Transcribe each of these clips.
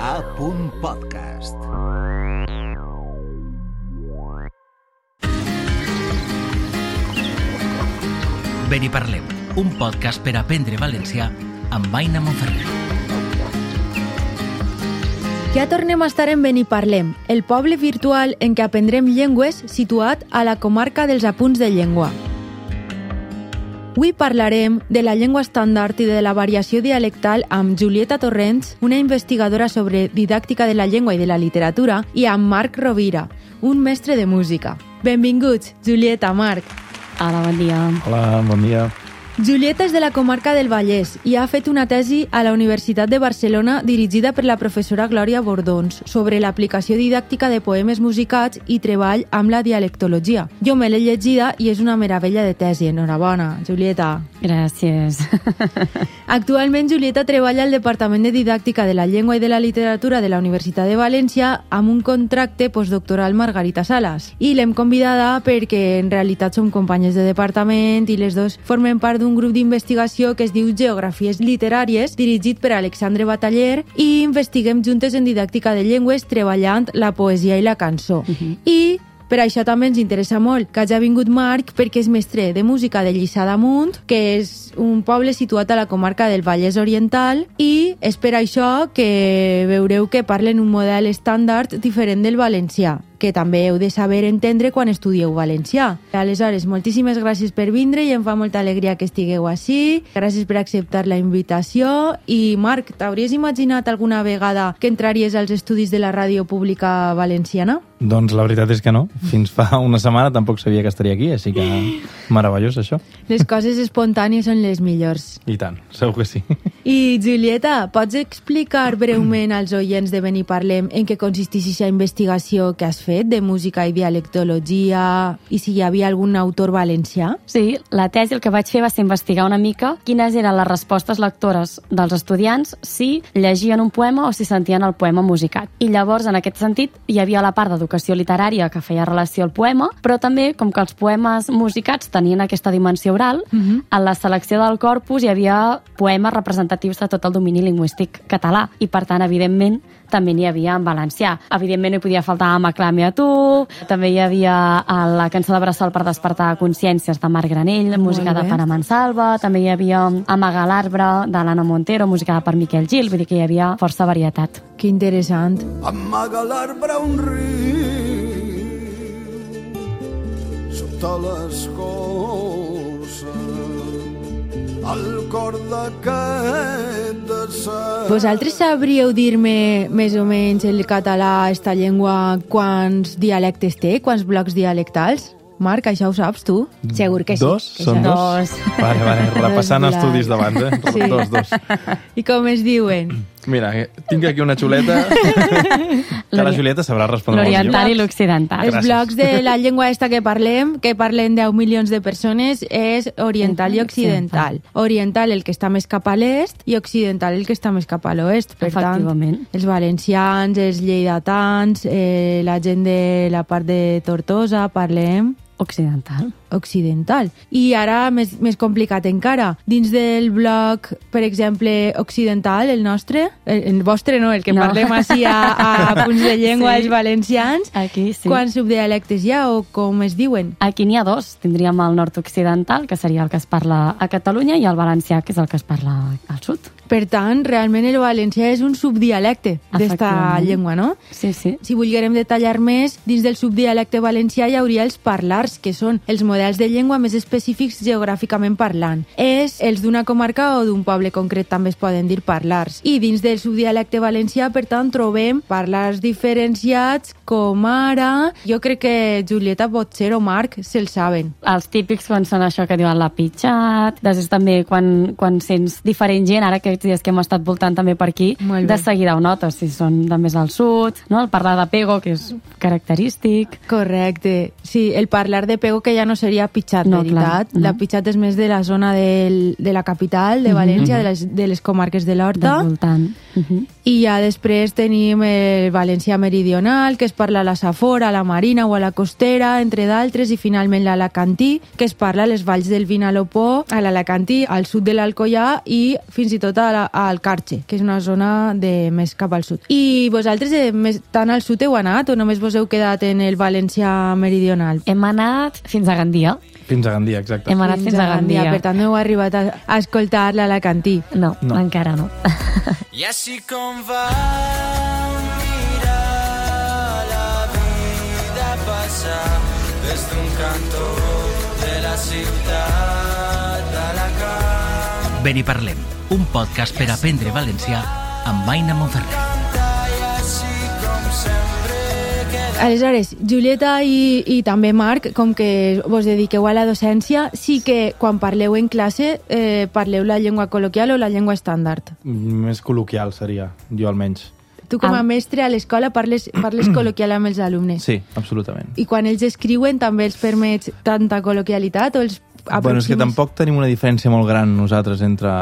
A.podcast. Ben i parlem, un podcast per aprendre valencià amb Aina Monferrer. Ja tornem a estar en Beniparlem, el poble virtual en què aprendrem llengües situat a la comarca dels apunts de llengua. Avui parlarem de la llengua estàndard i de la variació dialectal amb Julieta Torrents, una investigadora sobre didàctica de la llengua i de la literatura, i amb Marc Rovira, un mestre de música. Benvinguts, Julieta, Marc. Hola, bon dia. Hola, bon dia. Julieta és de la comarca del Vallès i ha fet una tesi a la Universitat de Barcelona dirigida per la professora Glòria Bordons sobre l'aplicació didàctica de poemes musicats i treball amb la dialectologia. Jo me l'he llegida i és una meravella de tesi. Enhorabona, Julieta. Gràcies. Actualment, Julieta treballa al Departament de Didàctica de la Llengua i de la Literatura de la Universitat de València amb un contracte postdoctoral Margarita Salas. I l'hem convidada perquè en realitat som companyes de departament i les dos formen part d'un grup d'investigació que es diu Geografies Literàries, dirigit per Alexandre Bataller, i investiguem juntes en didàctica de llengües treballant la poesia i la cançó. Uh -huh. I per això també ens interessa molt que hagi vingut Marc perquè és mestre de música de Lliçà d'Amunt, que és un poble situat a la comarca del Vallès Oriental i és per això que veureu que parlen un model estàndard diferent del valencià que també heu de saber entendre quan estudieu valencià. Aleshores, moltíssimes gràcies per vindre i em fa molta alegria que estigueu així. Gràcies per acceptar la invitació. I, Marc, t'hauries imaginat alguna vegada que entraries als estudis de la ràdio pública valenciana? Doncs la veritat és que no. Fins fa una setmana tampoc sabia que estaria aquí, així que meravellós, això. Les coses espontànies són les millors. I tant, segur que sí. I, Julieta, pots explicar breument als oients de Beniparlem en què consisteix aquesta investigació que has fet de música i dialectologia i si hi havia algun autor valencià? Sí, la tesi el que vaig fer va ser investigar una mica quines eren les respostes lectores dels estudiants si llegien un poema o si sentien el poema musicat. I llavors, en aquest sentit, hi havia la part d'educació literària que feia relació al poema, però també, com que els poemes musicats tenien aquesta dimensió oral, uh -huh. en la selecció del corpus hi havia poemes representatius de tot el domini lingüístic català i, per tant, evidentment, també n'hi havia en valencià. Evidentment no hi podia faltar Amaclame a tu, també hi havia la cançó de Bressol per despertar consciències de Marc Granell, música de Pana Mansalva, també hi havia Amagar l'arbre de l'Anna Montero, música per Miquel Gil, vull dir que hi havia força varietat. Que interessant. Amaga l'arbre un riu sota l'escorça al cor d'aquest desert. Vosaltres sabríeu dir-me més o menys el català, esta llengua, quants dialectes té, quants blocs dialectals? Marc, això ho saps tu? Segur que sí. Dos? Que Són això- dos? Vale, vale, repassant Dos estudis d'abans, eh? Sí. Dos, dos. I com es diuen? Mira, tinc aquí una xuleta que la Julieta sabrà respondre molt L'oriental i l'occidental. Els gràcies. blocs de la llengua esta que parlem, que parlen 10 milions de persones, és oriental i occidental. Oriental el que està més cap a l'est i occidental el que està més cap a l'oest. Per tant, els valencians, els lleidatans, eh, la gent de la part de Tortosa, parlem Occidental. occidental. I ara més, més complicat encara. Dins del bloc, per exemple, occidental, el nostre, el, el vostre no, el que No. parlem així a, a punts de llengua, Sí. els valencians, Aquí sí. quants subdialectes hi ha o com es diuen? Aquí n'hi ha dos. Tindríem el nord-occidental, que seria el que es parla a Catalunya, i el valencià, que és el que es parla al sud. Per tant, realment el valencià és un subdialecte d'esta llengua, no? Sí, sí. Si volguérem detallar més, dins del subdialecte valencià hi hauria els parlars, que són els models de llengua més específics geogràficament parlant. És els d'una comarca o d'un poble concret també es poden dir parlars. I dins del subdialecte valencià, per tant, trobem parlars diferenciats com ara... Jo crec que Julieta Potser o Marc se'l saben. Els típics quan són això que diuen la pitjat, després també quan, quan sents diferent gent, ara aquests dies que hem estat voltant també per aquí, de seguida ho notes, si són de més al sud, no? el parlar de pego, que és característic, Correcte. Sí, el parlar de pego que ja no seria pitxat, No, veritat. clar, no. La pitxat és més de la zona del, de la capital, de València, de, les, de les comarques de del l'Horta. voltant. Uh -huh. I ja després tenim el valencià meridional, que es parla a la Safora, a la Marina o a la Costera, entre d'altres, i finalment l'alacantí, que es parla a les valls del Vinalopó, a l'Alacantí, al sud de l'Alcoià i fins i tot a la, al Carxe, que és una zona de més cap al sud. I vosaltres eh, més, tan al sud heu anat o només vos heu quedat en el València meridional? Hem anat fins a Gandia. Fins a Gandia, exacte. Hem anat fins a Gandia. Per tant, no heu arribat a, a escoltar l'Alacantí. No, No. no, encara no. I així com va mirar la vida passar des d'un cantó de la ciutat d'Alacant. Ben hi parlem, un podcast per aprendre valencià amb Maina Monferrer. Aleshores, Julieta i, i també Marc, com que vos dediqueu a la docència, sí que quan parleu en classe eh, parleu la llengua col·loquial o la llengua estàndard. Més col·loquial seria, jo almenys. Tu com a Ah. mestre a l'escola parles, parles col·loquial amb els alumnes. Sí, absolutament. I quan ells escriuen també els permets tanta col·loquialitat o els Bueno, és que tampoc tenim una diferència molt gran nosaltres entre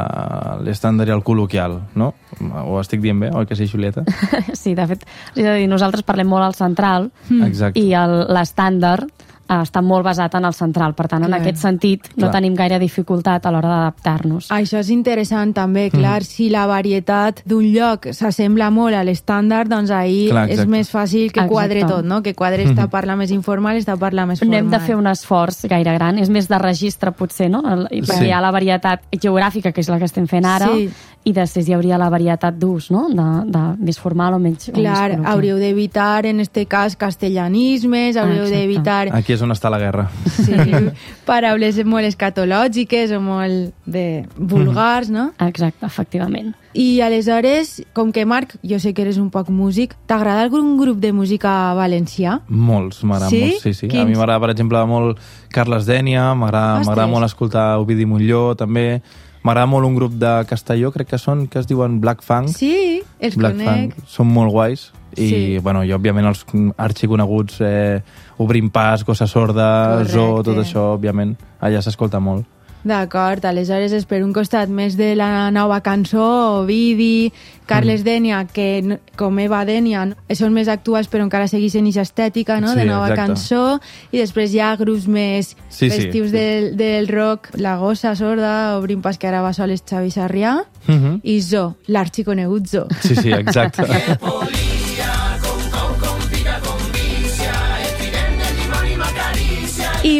l'estàndard i el col·loquial, no? Ho estic dient bé, oi que sí, Julieta? Sí, de fet, és a dir, nosaltres parlem molt al central Exacte. i l'estàndard està molt basat en el central. Per tant, en Clar. aquest sentit, no Clar. tenim gaire dificultat a l'hora d'adaptar-nos. Això és interessant també, clar, si la varietat d'un lloc s'assembla molt a l'estàndard, doncs ahir Clar, és més fàcil que Exacte. quadre tot, no? Que quadre esta parla més informal, esta parla més No formal. hem de fer un esforç gaire gran, és més de registre potser, no? Perquè Sí. hi ha la varietat geogràfica, que és la que estem fent ara, Sí. i després hi hauria la varietat d'ús, no? De, de més formal o menys, o més Clar, hauríeu d'evitar, en este cas, castellanismes, hauríeu exacte. d'evitar Aquí és on està la guerra. sí, paraules molt escatològiques o molt de vulgars, no? Exacte, efectivament. I aleshores, com que Marc, jo sé que eres un poc músic, t'agrada algun grup de música valencià? Molts, m'agrada Sí? molt. Sí, sí. A Quins? mi m'agrada, per exemple, molt Carles Dènia, m'agrada molt escoltar Ovidi Montlló, també. M'agrada molt un grup de Castelló, crec que són, que es diuen Black Funk. Sí, els Black conec. Funk. Són molt guais. I, Sí. bueno, i òbviament els arxiconeguts eh, Obrim Pas, Gossa Sorda, Correcte. Zoo, tot això, òbviament, allà s'escolta molt. D'acord, aleshores és per un costat més de la nova cançó, Ovidi, Carles Mm. Dènia, que com Eva Dènia no? són més actuals però encara segueixen aquesta estètica no? de Sí, nova exacte. cançó i després hi ha grups més Sí, sí. festius Del, del rock, La Gossa Sorda, Obrim Pas que ara va sol és Xavi Sarrià Mhm. i Zo, l'arxiconegut Zo. Sí, sí, exacte.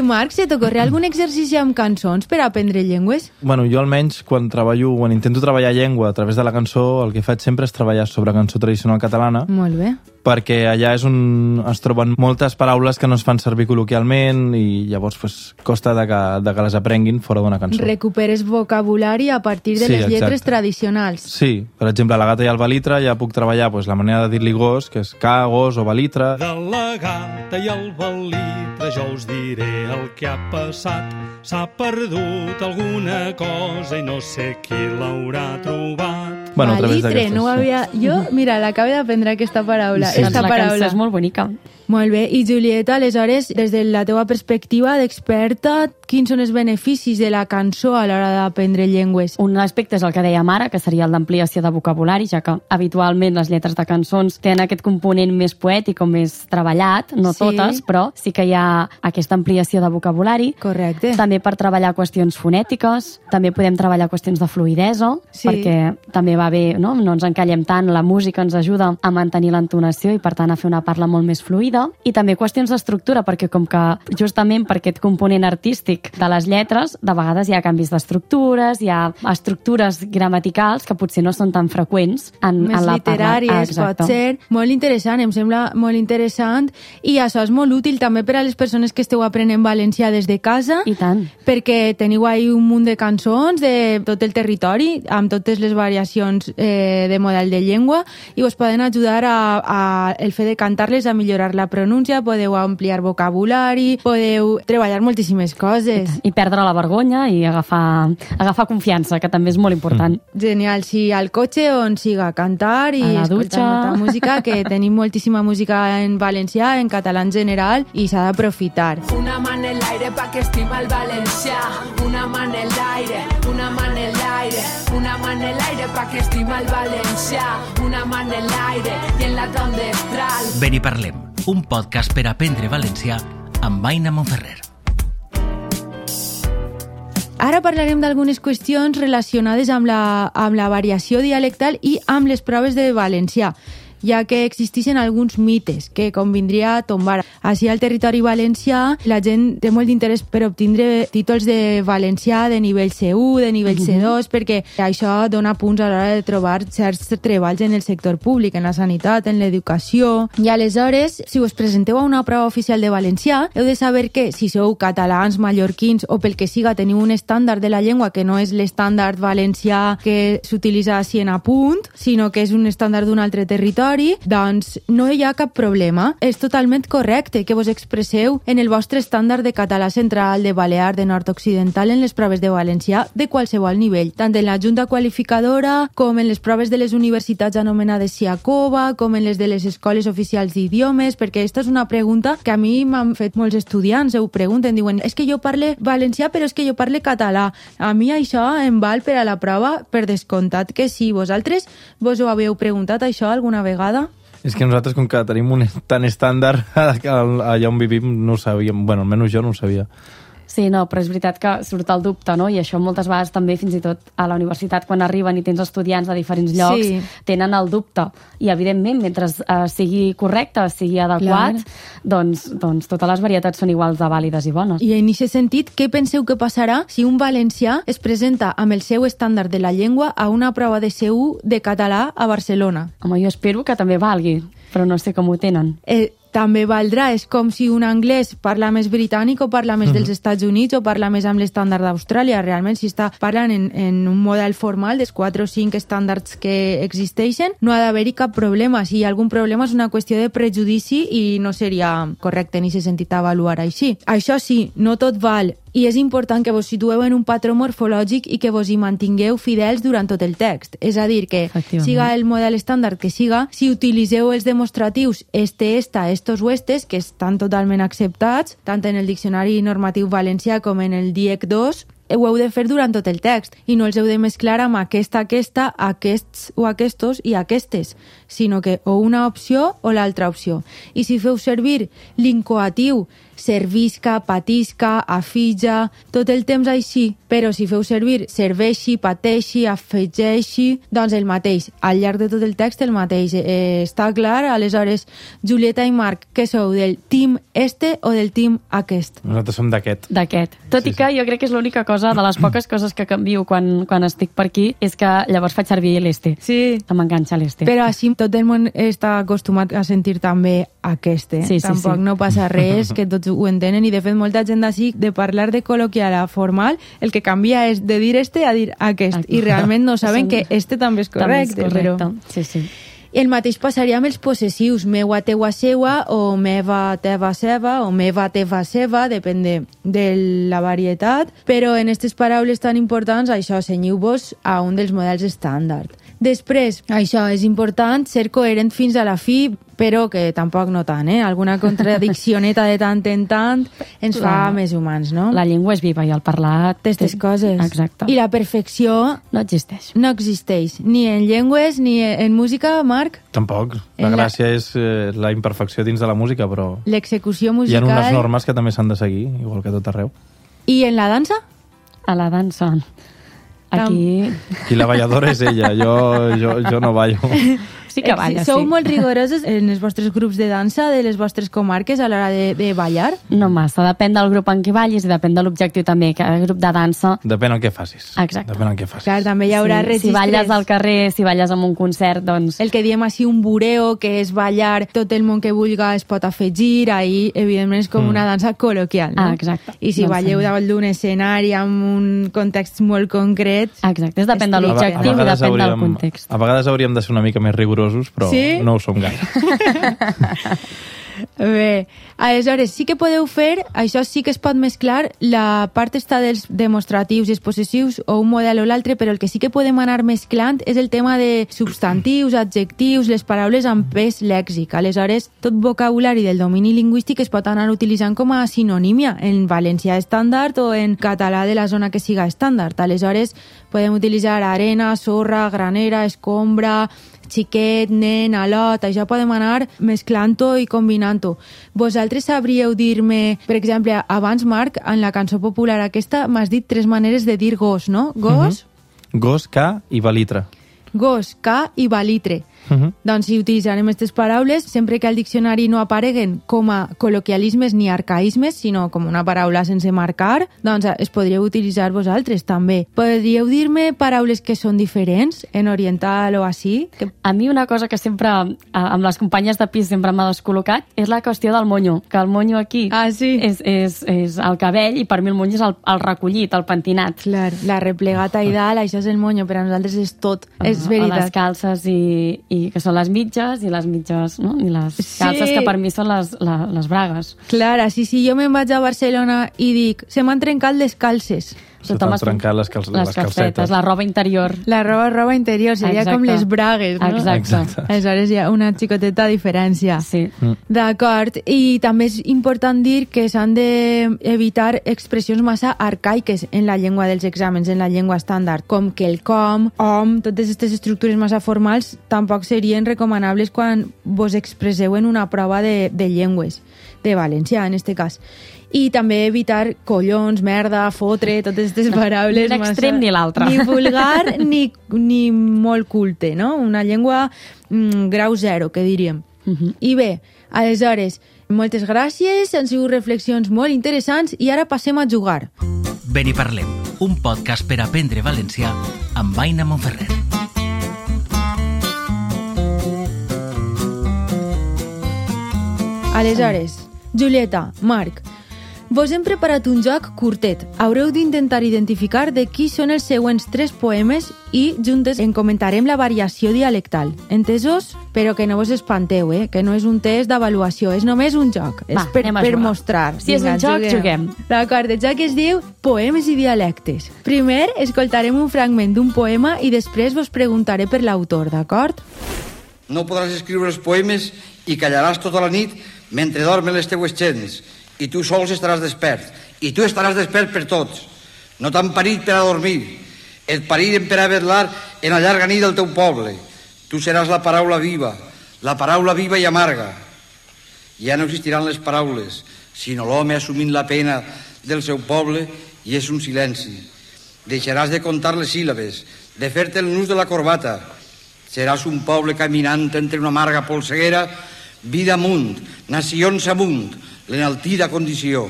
Marc, se t'ocorre algun exercici amb cançons per aprendre llengües? bueno, jo almenys quan treballo, quan intento treballar llengua a través de la cançó, el que faig sempre és treballar sobre cançó tradicional catalana, Molt bé. Perquè allà és on es troben moltes paraules que no es fan servir col·loquialment i llavors pues, costa de que, de que les aprenguin fora d'una cançó. Recuperes vocabulari a partir de Sí, les lletres exacte. tradicionals. Sí, per exemple, la gata i el balitre ja puc treballar pues, la manera de dir-li gos, que és ca, gos o balitre. De la gata i el balitre jo us diré el que ha passat. S'ha perdut alguna cosa i no sé qui l'haurà trobat. Bueno, a través Balitre, no havia... Jo, mira, l'acabo d'aprendre aquesta paraula. Sí. Esta doncs la paraula. és molt bonica. Molt bé. I Julieta, aleshores, des de la teua perspectiva d'experta, quins són els beneficis de la cançó a l'hora d'aprendre llengües? Un aspecte és el que dèiem ara, que seria el d'ampliació de vocabulari, ja que habitualment les lletres de cançons tenen aquest component més poètic o més treballat, no Sí. totes, però sí que hi ha aquesta ampliació de vocabulari. Correcte. També per treballar qüestions fonètiques, també podem treballar qüestions de fluidesa, Sí. perquè també va bé, no? no ens encallem tant, la música ens ajuda a mantenir l'entonació i per tant a fer una parla molt més fluida, i també qüestions d'estructura, perquè com que justament per aquest component artístic de les lletres, de vegades hi ha canvis d'estructures, hi ha estructures gramaticals que potser no són tan freqüents en, més en la literàries, parla. Ah, exacte. pot ser. Molt interessant, em sembla molt interessant. I això és molt útil també per a les persones que esteu aprenent valencià des de casa. I tant. perquè teniu ahí un munt de cançons de tot el territori, amb totes les variacions eh, de model de llengua, i us poden ajudar a, a el fet de cantar-les a millorar la pronúncia, podeu ampliar vocabulari, podeu treballar moltíssimes coses. I perdre la vergonya i agafar, agafar confiança, que també és molt important. Genial, si al cotxe on siga, cantar i A la escoltar dutxa. molta música, que tenim moltíssima música en valencià, en català en general, i s'ha d'aprofitar. Una mà en l'aire pa que estima el valencià. Una mà en l'aire, pa que estima el valencià. Una mà en l'aire i en la tronc destral. Ben hi parlem, un podcast per aprendre valencià amb Maina Monferrer. Ara parlarem d'algunes qüestions relacionades amb la, amb la variació dialectal i amb les proves de valencià ja que existeixen alguns mites que convindria tombar. Així al territori valencià la gent té molt d'interès per obtindre títols de valencià de nivell C1, de nivell C2, perquè això dona punts a l'hora de trobar certs treballs en el sector públic, en la sanitat, en l'educació. I aleshores, si us presenteu a una prova oficial de valencià, heu de saber que si sou catalans, mallorquins o pel que siga teniu un estàndard de la llengua que no és l'estàndard valencià que s'utilitza així en apunt, sinó que és un estàndard d'un altre territori, doncs no hi ha cap problema. És totalment correcte que vos expresseu en el vostre estàndard de català central, de balear, de nord-occidental en les proves de valencià de qualsevol nivell, tant en la junta qualificadora com en les proves de les universitats anomenades SIACOVA, com en les de les escoles oficials d'idiomes, perquè aquesta és una pregunta que a mi m'han fet molts estudiants, ho pregunten, diuen, és que jo parle valencià però és que jo parle català. A mi això em val per a la prova, per descomptat que sí. Vosaltres vos ho haveu preguntat això alguna vegada? És que nosaltres, com que tenim un tan estàndard allà on vivim, no ho sabíem. Bueno, almenys jo no ho sabia. Sí, no, però és veritat que surt el dubte, no? I això moltes vegades també, fins i tot a la universitat, quan arriben i tens estudiants de diferents llocs, Sí. tenen el dubte. I, evidentment, mentre eh, sigui correcte, sigui adequat, doncs, doncs totes les varietats són iguals de vàlides i bones. I en aquest sentit, què penseu que passarà si un valencià es presenta amb el seu estàndard de la llengua a una prova de C1 de català a Barcelona? Home, jo espero que també valgui, però no sé com ho tenen. Eh, també valdrà, és com si un anglès parla més britànic o parla més dels Estats Units o parla més amb l'estàndard d'Austràlia. Realment, si està parlant en, en un model formal dels 4 o 5 estàndards que existeixen, no ha d'haver-hi cap problema. Si hi ha algun problema és una qüestió de prejudici i no seria correcte ni se sentit avaluar així. Això sí, no tot val i és important que vos situeu en un patró morfològic i que vos hi mantingueu fidels durant tot el text. És a dir, que siga el model estàndard que siga, si utilitzeu els demostratius este, esta, estos o estes, que estan totalment acceptats, tant en el Diccionari Normatiu Valencià com en el DIEC 2, ho heu de fer durant tot el text i no els heu de mesclar amb aquesta, aquesta, aquests o aquestos i aquestes, sinó que o una opció o l'altra opció. I si feu servir l'incoatiu servisca, patisca, afija, tot el temps així, però si feu servir serveixi, pateixi, afegeixi, doncs el mateix. Al llarg de tot el text el mateix. Eh, està clar? Aleshores, Julieta i Marc, què sou, del team este o del team aquest? Nosaltres som d'aquest. D'aquest. Tot Sí, i que jo crec que és l'única cosa, de les poques coses que canvio quan, quan estic per aquí, és que llavors faig servir l'este. Sí. Que m'enganxa l'este. Però així tot el món està acostumat a sentir també aquest. Eh? Sí, sí, Tampoc sí. no passa res, que tots ho entenen i de fet molta gent d'ací de parlar de col·loquial a formal el que canvia és de dir este a dir aquest i realment no saben que este també és També és correcte. correcte. Però... Sí, sí. El mateix passaria amb els possessius, meua, teua, seua, o meva, teva, seva, o meva, teva, seva, depèn de, de la varietat, però en aquestes paraules tan importants, això, senyiu-vos a un dels models estàndard. Després, això, és important ser coherent fins a la fi, però que tampoc no tant, eh? Alguna contradiccioneta de tant en tant ens fa La- més humans, no? La llengua és viva i el parlat... Aquestes coses. Exacte. I la perfecció No existeix. no existeix, ni en llengües ni en música, Marc. Tampoc. La En la- gràcia és eh, la imperfecció dins de la música, però L'execució hi ha musical... unes normes que també s'han de seguir, igual que tot arreu. I en la dansa? A la dansa. Aquí I la balladora és ella, jo, jo, jo no ballo. sí que balla, Sou sí. molt rigorosos en els vostres grups de dansa de les vostres comarques a l'hora de, de ballar? No massa, depèn del grup en què ballis i depèn de l'objectiu també, que el grup de dansa... Depèn el que facis. Exacte. Depèn el que facis. Clar, també hi haurà sí, registres. si balles al carrer, si balles en un concert, doncs... El que diem així un bureo, que és ballar tot el món que vulga es pot afegir, ahí evidentment és com una dansa col·loquial, no? Ah, exacte. I si Doncs balleu sí. davant d'un escenari amb un context molt concret... Exacte, és depèn de l'objectiu i depèn del hauríem- context. A vegades hauríem de ser una mica més rigorosos, però Sí? no ho som gaire. Bé, aleshores sí que podeu fer, això sí que es pot mesclar, la part està dels demostratius i els possessius o un model o l'altre, però el que sí que podem anar mesclant és el tema de substantius, adjectius, les paraules amb pes lèxic. Aleshores, tot vocabulari del domini lingüístic es pot anar utilitzant com a sinonímia en valencià estàndard o en català de la zona que siga estàndard. Aleshores, podem utilitzar arena, sorra, granera, escombra, xiquet, nen, alot, això podem anar mesclant-ho i combinant-ho. Vosaltres sabríeu dir-me, per exemple, abans, Marc, en la cançó popular aquesta m'has dit tres maneres de dir gos, no? Gos, Gos, ca i balitre. gos, ca i balitre. Mhm. Doncs si utilitzarem aquestes paraules, sempre que al diccionari no apareguen com a col·loquialismes ni arcaïsmes, sinó com una paraula sense marcar, doncs es podríeu utilitzar vosaltres també. Podríeu dir-me paraules que són diferents en oriental o així? Que... A mi una cosa que sempre, a- amb les companyes de pis sempre m'ha descol·locat, és la qüestió del monyo, que el monyo aquí Ah, sí? és, és, és el cabell i per mi el monyo és el, el recollit, el pentinat. Clar, la replegata i dalt, això és el monyo, per a nosaltres és tot, és O les veritat. calces i, i que són les mitges i les mitges, no? I les Sí. calces que per mi són les, la, les bragues. Clar, sí, sí, jo me'n vaig a Barcelona i dic, se m'han trencat les calces. Se Tothom t'han trencat les, cal les les calcetes. la roba interior. La roba, roba interior, seria Exacte. com les bragues, no? Exacte. Exacte. Aleshores hi ha una xicoteta diferència. Sí. D'acord, i també és important dir que s'han d'evitar expressions massa arcaiques en la llengua dels exàmens, en la llengua estàndard, com que el com, om, totes aquestes estructures massa formals tampoc serien recomanables quan vos expresseu en una prova de, de llengües, de valencià en este cas. I també evitar collons, merda, fotre, totes aquestes paraules... Ni un extrem ni l'altre. Ni vulgar ni, ni molt culte, no? Una llengua mm, grau zero, que diríem. I bé, aleshores, moltes gràcies, han sigut reflexions molt interessants i ara passem a jugar. Ben i parlem, un podcast per aprendre valencià amb Aina Monferrer. Aleshores, Julieta, Marc, vos hem preparat un joc curtet. Haureu d'intentar identificar de qui són els següents tres poemes i juntes en comentarem la variació dialectal. Entesos? Però que no vos espanteu, eh? que no és un test d'avaluació, és només un joc. és Va, per, a per jugar. mostrar. Si és un joc, juguem. D'acord, el joc es diu Poemes i dialectes. Primer escoltarem un fragment d'un poema i després vos preguntaré per l'autor, d'acord? No podràs escriure els poemes i callaràs tota la nit mentre dormen les teues gens. I tu sols estaràs despert. I tu estaràs despert per tots. No t'han parit per a dormir. Et pariren per a vedlar en la llarga nit del teu poble. Tu seràs la paraula viva, la paraula viva i amarga. Ja no existiran les paraules, sinó l'home assumint la pena del seu poble i és un silenci. Deixaràs de comptar les síl·labes, de fer-te el nus de la corbata. Seràs un poble caminant entre una amarga polseguera, vida amunt, nacions amunt, l'enaltida condició.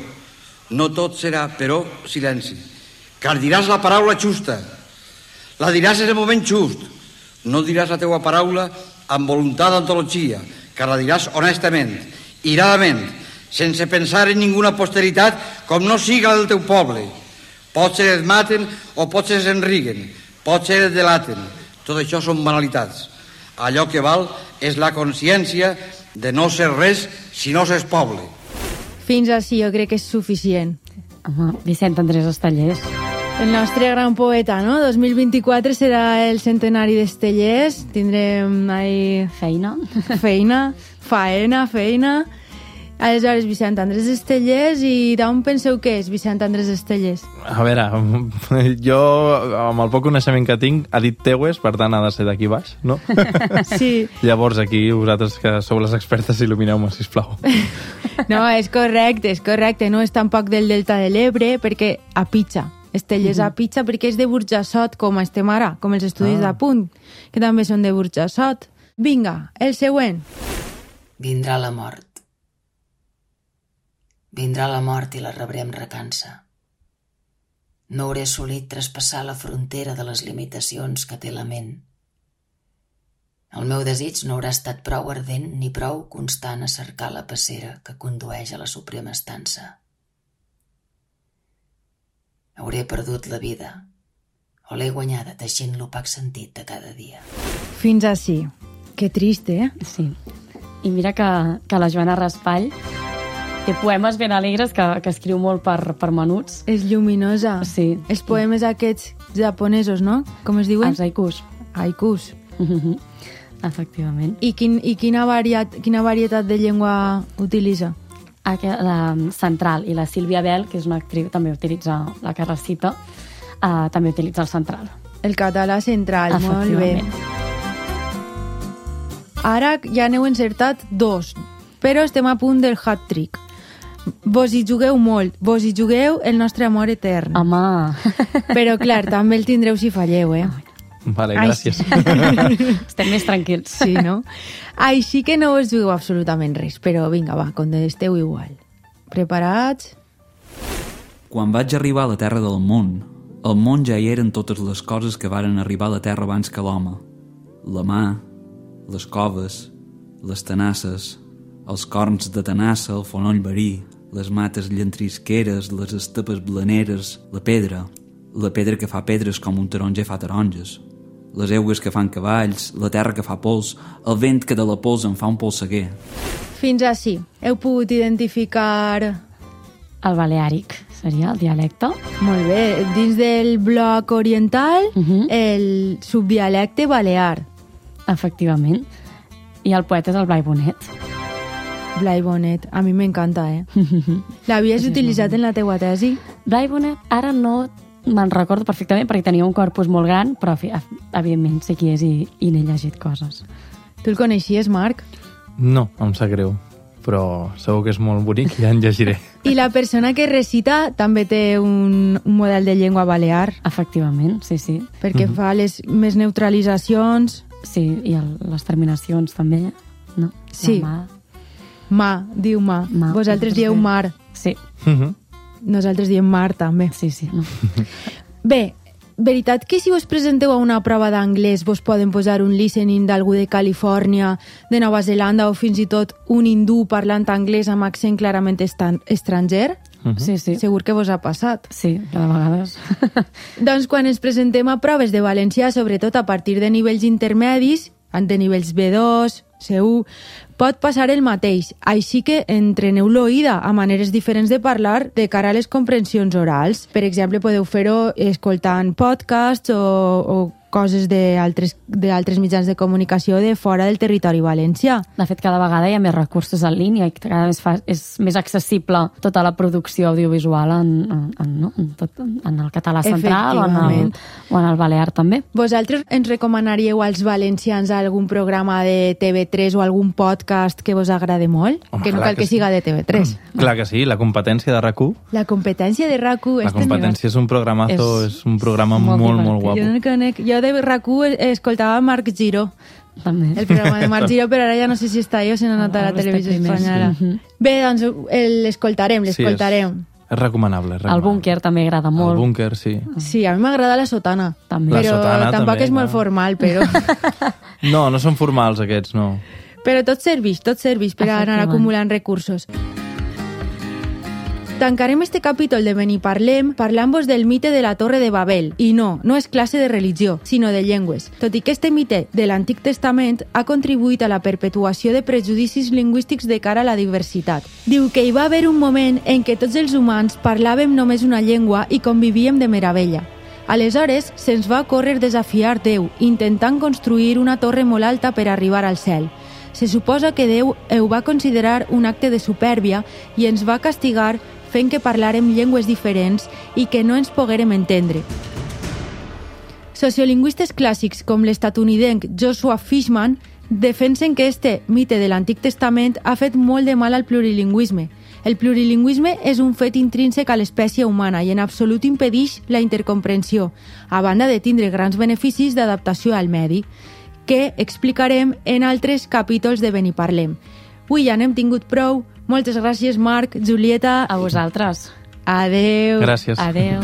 No tot serà, però, silenci. Car diràs la paraula justa. La diràs en el moment just. No diràs la teua paraula amb voluntat d'antologia, car la diràs honestament, iradament, sense pensar en ninguna posteritat com no siga del teu poble. Potser et maten o potser enriguen, potser et delaten. Tot això són banalitats. Allò que val és la consciència de no ser res si no s'és poble. Fins així jo crec que és suficient. Home, Vicent Andrés Estellers. El nostre gran poeta, no? 2024 serà el centenari d'Estellers. Tindrem ahí Feina. feina, faena, feina. Aleshores, Vicent Andrés Estellers, i d'on penseu que és Vicent Andrés Estellers? A veure, jo, amb el poc coneixement que tinc, ha dit teues, per tant ha de ser d'aquí baix, no? Sí. Llavors aquí, vosaltres que sou les expertes, il·lumineu-me, sisplau. No, és correcte, és correcte. No és tampoc del Delta de l'Ebre, perquè a Pitxa. Estellers a Pitxa perquè és de Burjassot, com estem ara, com els estudis Ah. d'apunt, que també són de Burjassot. Vinga, el següent. Vindrà la mort. Vindrà la mort i la rebrem recança. No hauré assolit traspassar la frontera de les limitacions que té la ment. El meu desig no haurà estat prou ardent ni prou constant a cercar la passera que condueix a la suprema estança. Hauré perdut la vida o l'he guanyada teixint l'opac sentit de cada dia. Fins així. Que trist, eh? Sí. I mira que, que la Joana Raspall té poemes ben alegres que, que escriu molt per, per menuts. És lluminosa. Sí. Els poemes aquests japonesos, no? Com es diuen? Els haikus. Haikus. Efectivament. I, quin, i quina, variat, quina varietat de llengua utilitza? La central i la Sílvia Bell, que és una actriu, també utilitza la que recita, uh, també utilitza el central. El català central, molt bé. Ara ja n'heu encertat dos, però estem a punt del hat-trick. Vos hi jugueu molt, vos hi jugueu el nostre amor etern. Home, Però, clar, també el tindreu si falleu, eh? Vale, gràcies. estem més tranquils. Sí, no? Així que no us jugueu absolutament res, però vinga, va, contesteu igual. Preparats? Quan vaig arribar a la Terra del món, al món ja hi eren totes les coses que varen arribar a la Terra abans que l'home. La mà, les coves, les tenasses, els corns de tenassa, el fonoll verí, les mates llantrisqueres, les estepes blaneres, la pedra, la pedra que fa pedres com un taronja fa taronges, les eugues que fan cavalls, la terra que fa pols, el vent que de la pols en fa un polseguer. Fins així. Heu pogut identificar... El baleàric seria el dialecte. Molt bé. Dins del bloc oriental, Uh -huh. el subdialecte balear. Efectivament. I el poeta és el Blai Bonet. Blai Bonet. A mi m'encanta, eh? L'havies utilitzat en la teua tesi? Blai Bonet, ara no me'n recordo perfectament perquè tenia un corpus molt gran, però fi- evidentment sé qui és i, i n'he llegit coses. Tu el coneixies, Marc? No, em sap greu, però segur que és molt bonic i ja en llegiré. I la persona que recita també té un, un model de llengua balear, Efectivament, sí, sí. perquè Mhm. fa les més neutralitzacions. Sí, i el, les terminacions també, no? Sí. La mà, Ma, diu ma. Ma, Vosaltres dieu mar. Sí, Mhm. Nosaltres diem mar, també. sí, sí. No. Bé, veritat que si vos presenteu a una prova d'anglès vos poden posar un listening d'algú de Califòrnia, de Nova Zelanda o fins i tot un hindú parlant anglès amb accent clarament estan estranger? Sí, sí. Segur que vos ha passat. Sí, de vegades... Doncs quan ens presentem a proves de valencià, sobretot a partir de nivells intermedis, de nivells B2, C1, pot passar el mateix. Així que entreneu l'oïda a maneres diferents de parlar de cara a les comprensions orals. Per exemple, podeu fer-ho escoltant podcasts o, o coses d'altres mitjans de comunicació de fora del territori valencià. De fet, cada vegada hi ha més recursos en línia i cada vegada és, fa, és més accessible tota la producció audiovisual en, en, en, no? en, tot, en el català central o en, el, o en el balear també. Vosaltres ens recomanaríeu als valencians algun programa de TV3 o algun podcast que vos agrade molt? Home, que no cal que, que sí. siga de TV3. Clar que sí, la competència de rac La competència de RAC1 La competència és un programazo, és, És un programa molt molt, molt, guapo. Jo, no conec. jo de RAC1 escoltava Marc Giró, També. el programa de Marc Giró, però ara ja no sé si està ahí o si no anat a la Ara està televisió espanyola. Mhm. Bé, doncs el- l'escoltarem, Sí, és, l'escoltarem. és recomanable. És El recomanable. búnquer també agrada molt. El búnquer, sí. Sí, a mi m'agrada la sotana. També. La però sotana tampoc també, és molt clar. formal, però... No, no són formals aquests, no. Però tot serveix, tot serveix per anar Efectivament. acumulant recursos. Tancarem este capítol de Beniparlem parlant-vos del mite de la Torre de Babel. I no, no és classe de religió, sinó de llengües. Tot i que este mite de l'Antic Testament ha contribuït a la perpetuació de prejudicis lingüístics de cara a la diversitat. Diu que hi va haver un moment en què tots els humans parlàvem només una llengua i convivíem de meravella. Aleshores, se'ns va córrer desafiar Déu, intentant construir una torre molt alta per arribar al cel. Se suposa que Déu ho va considerar un acte de supèrbia i ens va castigar fent que parlàrem llengües diferents i que no ens poguérem entendre. Sociolingüistes clàssics com l'estatunidenc Joshua Fishman defensen que este mite de l'Antic Testament ha fet molt de mal al plurilingüisme. El plurilingüisme és un fet intrínsec a l'espècie humana i en absolut impedeix la intercomprensió, a banda de tindre grans beneficis d'adaptació al medi, que explicarem en altres capítols de Beniparlem. Avui ja n'hem tingut prou. Moltes gràcies, Marc, Julieta. A vosaltres. Adeu. Gràcies. Adeu.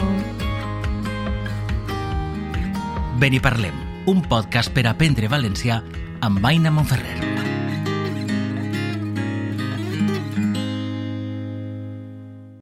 Beniparlem, un podcast per aprendre valencià amb Aina Monferrer.